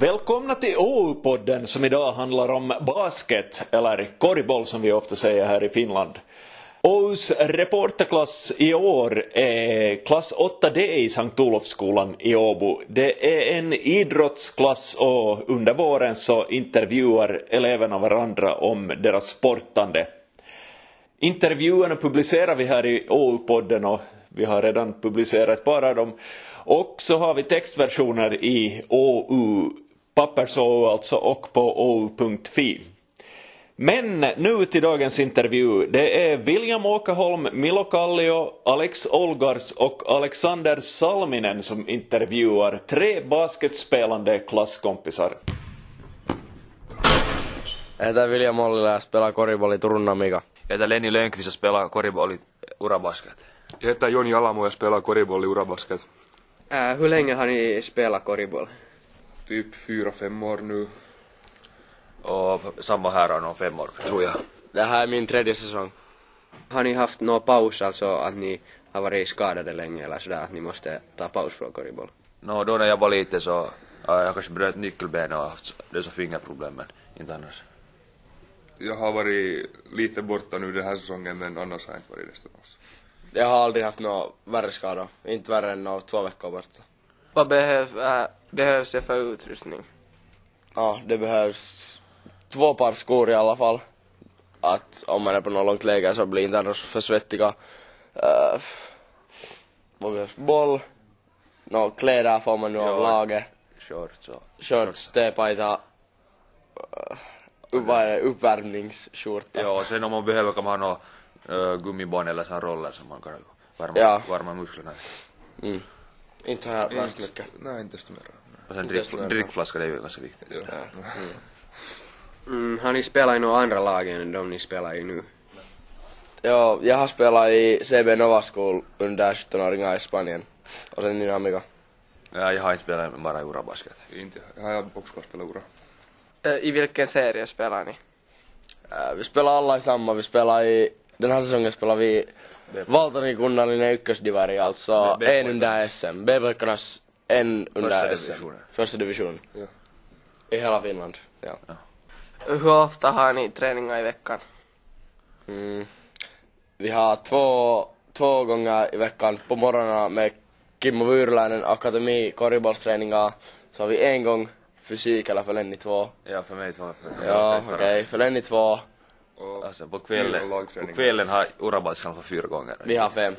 Välkomna till OU-podden som idag handlar om basket, eller korgboll som vi ofta säger här i Finland. OUs reporterklass i år är klass 8D i Sankt Olofsskolan i Åbo. Det är en idrottsklass och under våren så intervjuar eleverna varandra om deras sportande. Intervjuerna publicerar vi här i OU-podden och vi har redan publicerat ett par av dem. Och så har vi textversioner i OU, pappers-OU alltså, och på ou.fi. Men nu till dagens intervju. Det är William Åkerholm, Milo Kallio, Alex Olgars och Alexander Salminen som intervjuar tre basketspelande klasskompisar. Jag heter William Ollila ja spelar koripalli Turun Amiga. Jag heter Lenny Lönnqvist och spelar korriboll i Urabasket. Jag heter Joni Alamo och spelar korriboll i Urabasket. Äh, hur länge har ni spelat korriboll? Typ fyra, fem år nu. Och samma här har nog fem år, tror jag. Det här är min tredje säsong. Har ni haft någon paus, alltså att ni har varit skadade länge eller sådär att ni måste ta paus från korriboll? Nå, då när jag var liten så, ja, jag kanske bröt nyckelbenet och haft det så fingerproblem, men inte annars. Jag har varit lite borta nu den här säsongen men annars har jag inte varit nästan alls. Jag har aldrig haft några värre skador. Inte värre än några två veckor borta. Vad behöv, äh, behövs det för utrustning? Ja, det behövs två par skor i alla fall. Att om man är på något långt läger så blir inte annars för svettiga. Uh, vad behövs? Boll. Nå, kläder får man nu av laget. Shorts och... Shorts, är det? Uppvärmningsskjorta. Ja, och sen om man behöver kan man ha uh, gummiband eller sån roller som man kan varma, Ja. varma musklerna. Mm. Inte har jag värst mycket. Nej, inte desto mer. Och sen drick, drickflaska, det är ju ganska viktigt. Ja. Mm, har ni spelat i några andra lag än de ni spelar i nu? Ja, jag har spelat i CB Nova School under 17-åringar i Spanien. Och sen i Amiga. Ja, jag har inte spelat bara i Urabasket. Inte, jag har också bara spelat ura. I vilken serie spelar ni? Äh, vi spelar alla i samma, vi spelar i, den här säsongen spelar vi Valtorin kunnallinen ykkösdivari, alltså B- en under SM. B-pojkarnas en under SM. divisionen. Första division. Ja. I hela Finland. Ja. Hur ofta har ni träningar i veckan? Mm. Vi har två, två gånger i veckan på morgonen med Kimmo Vyrläinen akademi korgbollsträningar. Så har vi en gång fysik eller för Lenny två. Ja, för mig två. För, Ja, okej. För Lenny två. Och Alltså på kvällen, på kvällen har Urabasket kanske fyra gånger. Vi har fem.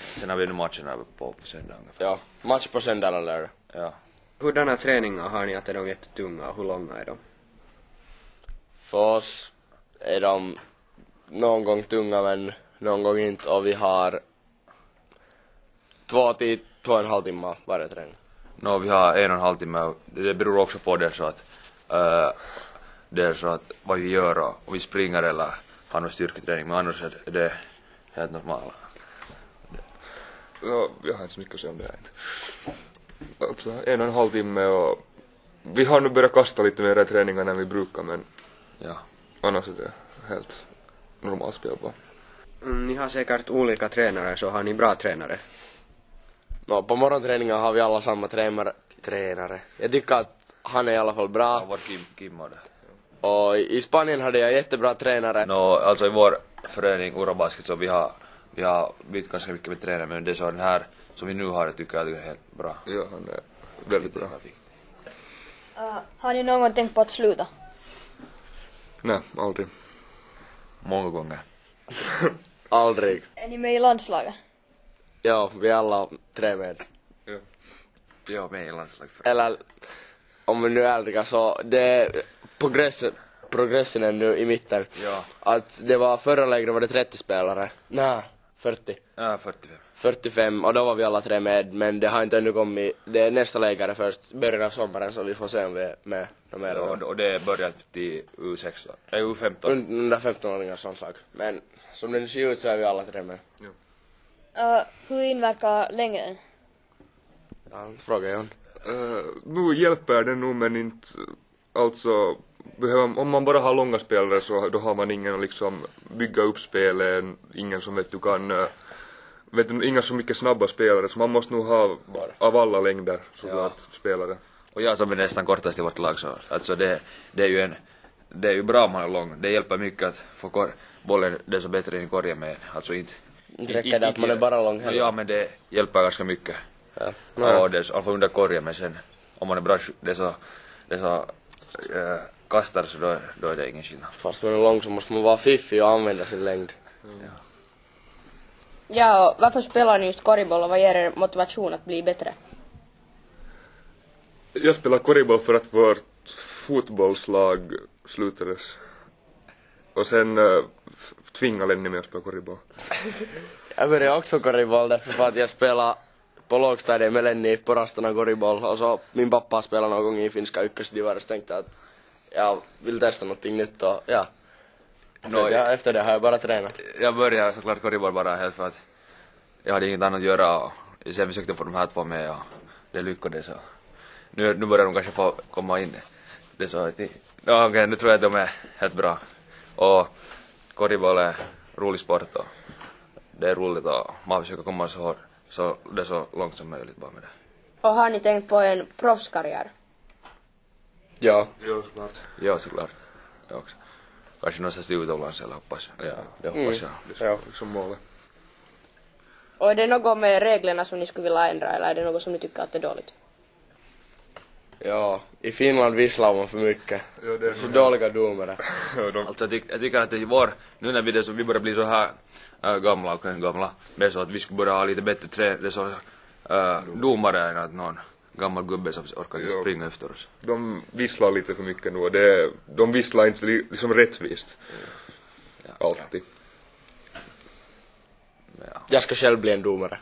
Sen har vi nu matcherna på, på söndag ungefär. Ja. Match på söndag eller lördag. Ja. Hurdana träningar har ni att är de jättetunga och hur långa är de? För oss är de någon gång tunga men någon gång inte och vi har två till två och en halv timme varje träning. Nå, vi har en och en halv timme och det beror också på det så att äh, det är så att vad vi gör och om vi springer eller har någon styrketräning men annars är det helt normalt. ja, jag har inte så mycket att säga om det här inte. Alltså en och en halv timme och vi har nu börjat kasta lite mer i träningarna än vi brukar men Ja. annars är det helt normalt spel bara. Mm, ni har säkert olika tränare, så har ni bra tränare? No, på morgonträningen har vi alla samma tränare. tränare. Jag tycker att han är i alla fall Ja, bra. var Kim, Kim och det. Och i Spanien hade jag jättebra tränare. Nå, alltså i vår förening Urabasket så vi har, vi har bytt ganska mycket med tränare men det är så den här som vi nu har det tycker jag är helt bra. Ja, han är väldigt bra. Uh, har ni någon gång tänkt på att sluta? Nej, aldrig. Många gånger. Aldrig. Är ni med i landslaget? Ja, vi är alla tre med. Ja. Ja, med i landslaget. Eller om vi nu är ärliga så det progressen, progressen är nu i mitten. Ja. Att det var förra lägret var det 30 spelare. Nej, 40. Ja, 45. 45 och då var vi alla tre med men det har inte ännu kommit. Det är nästa läger först början av sommaren så vi får se om vi är med de här Och, och det börjar till U16, nej U15. Un- under 15-åringars landslag. Men som det nu ser ut så är vi alla tre med. Uh, hur inverkar längden? Ja, fråga John. Uh, nu hjälper det nog men inte, alltså, behöver, om man bara har långa spelare så då har man ingen att liksom bygga upp spelet, ingen som vet du kan, uh, vet du, inga så mycket snabba spelare så man måste nog ha av alla längder såklart spelare. Och jag som är nästan kortast i vårt lag så, alltså det, det är ju en, det är ju bra om man är lång. Det hjälper mycket att få kor, bollen desto bättre i korgen med, alltså inte... Räcker det att man är bara lång heller. Ja men det hjälper ganska mycket. Ja. Och det är alltså under korgen men sen om man är bra, det är så, det är så äh, kastar så då, då är det ingen skillnad. Fast man är lång så måste man vara fiffig och använda sin längd. Ja, och varför spelar ni just korgboll och vad ger er motivation att bli bättre? Jag spelar korgboll för att vårt fotbollslag slutades. Och sen uh, tvingade Lenny mig att spela korgboll. Jag började också korgboll därför för att jag spelade på lågstadiet med Lenny på rasterna korgboll och så min pappa spelade någon gång i finska ykkösdivar så tänkte att jag vill testa någonting nytt och ja. Så Nå, ja, efter det har jag bara tränat. Jag började såklart korgboll bara helt för att jag hade inget annat att göra och sen försökte få de här två med och det lyckades så. Nu, nu börjar de kanske få komma in. Det är så att, ja, okej, nu tror jag att de är helt bra. Och korgboll är rolig sport och det är roligt och man försöker komma så, så, det är så långt som möjligt bara med det. Och har ni tänkt på en proffskarriär? Ja. Jo, såklart. Ja, såklart. Jag också. Kanske någonstans utomlands eller hoppas jag. Ja, det hoppas jag. Det är liksom målet. Och är det något med reglerna som ni skulle vilja ändra eller är det något som ni tycker att är dåligt? Ja, i Finland visslar man för mycket. Ja, det är Så dåliga domare. Ja, de, Alltså jag, tyck, jag tycker att det är vår, nu när vi, det så, vi börjar bli så här äh, gamla och gamla, det är så att vi skulle börja ha lite bättre trä, det är så äh, domare än att någon gammal gubbe som orkar Jo. springa efter oss. de visslar lite för mycket nu och det de visslar inte li- liksom rättvist. Alltid. Ja. Jag ska själv bli en domare.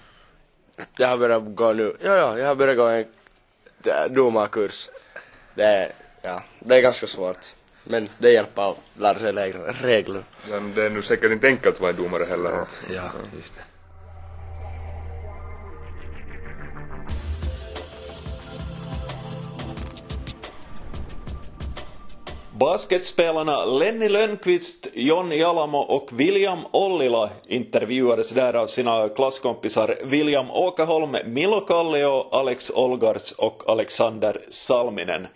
Jag har börjat gå nu, ja ja, jag har börjat gå en domarkurs. Det är, ja, det är ganska svårt. Men det hjälper att lära sig regler. Men det är nu säkert inte enkelt att vara en domare heller. Ja, just det. Basketspelarna Lenny Lönnqvist, John Jalamo och William Ollila intervjuades där av sina klasskompisar William Åkerholm, Milo Kallio, Alex Olgars och Alexander Salminen.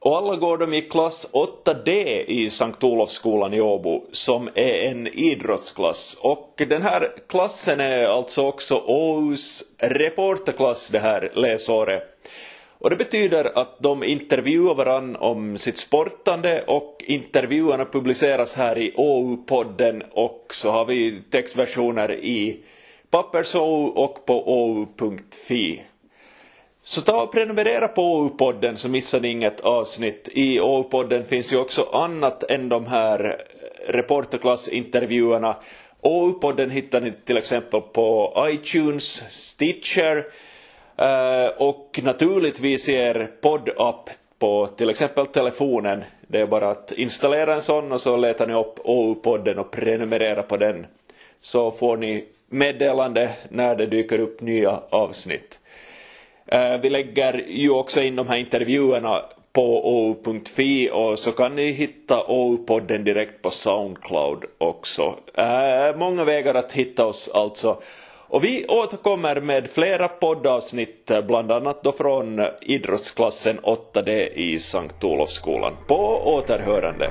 Och alla går de i klass 8D i Sankt Olofsskolan i Åbo, som är en idrottsklass. Och den här klassen är alltså också Åhus reporterklass det här läsåret. Och det betyder att de intervjuar varann om sitt sportande och intervjuerna publiceras här i OU-podden och så har vi textversioner i Pappers-OU och på ou.fi. Så ta och prenumerera på OU-podden så missar ni inget avsnitt. I OU-podden finns ju också annat än de här reporterklassintervjuerna. OU-podden hittar ni till exempel på iTunes, Stitcher, Eh, och naturligtvis i er poddapp på till exempel telefonen. Det är bara att installera en sån och så letar ni upp OU-podden och prenumerera på den. Så får ni meddelande när det dyker upp nya avsnitt. Eh, vi lägger ju också in de här intervjuerna på ou.fi och så kan ni hitta OU-podden direkt på Soundcloud också. Eh, många vägar att hitta oss alltså. Och vi återkommer med flera poddavsnitt, bland annat då från idrottsklassen 8D i Sankt Olofsskolan. På återhörande.